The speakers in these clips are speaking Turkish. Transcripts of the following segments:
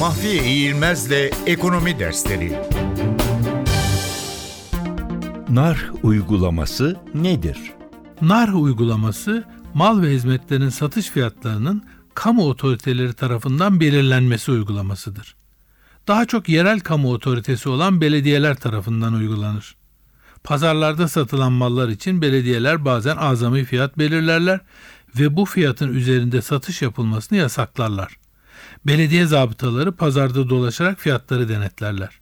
Mahfiye İğilmez'le Ekonomi Dersleri Nar uygulaması nedir? NAR uygulaması mal ve hizmetlerin satış fiyatlarının kamu otoriteleri tarafından belirlenmesi uygulamasıdır. Daha çok yerel kamu otoritesi olan belediyeler tarafından uygulanır. Pazarlarda satılan mallar için belediyeler bazen azami fiyat belirlerler ve bu fiyatın üzerinde satış yapılmasını yasaklarlar. Belediye zabıtaları pazarda dolaşarak fiyatları denetlerler.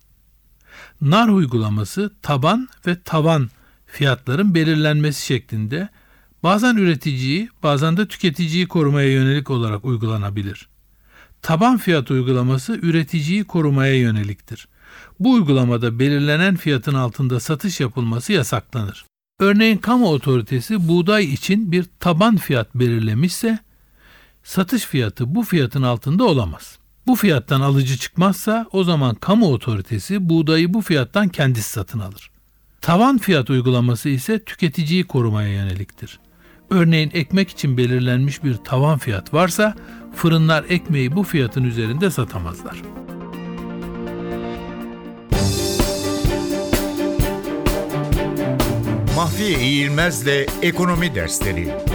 NAR uygulaması taban ve tavan fiyatların belirlenmesi şeklinde bazen üreticiyi bazen de tüketiciyi korumaya yönelik olarak uygulanabilir. Taban fiyat uygulaması üreticiyi korumaya yöneliktir. Bu uygulamada belirlenen fiyatın altında satış yapılması yasaklanır. Örneğin kamu otoritesi buğday için bir taban fiyat belirlemişse satış fiyatı bu fiyatın altında olamaz. Bu fiyattan alıcı çıkmazsa o zaman kamu otoritesi buğdayı bu fiyattan kendisi satın alır. Tavan fiyat uygulaması ise tüketiciyi korumaya yöneliktir. Örneğin ekmek için belirlenmiş bir tavan fiyat varsa fırınlar ekmeği bu fiyatın üzerinde satamazlar. Mahfiye İğilmez'le Ekonomi Dersleri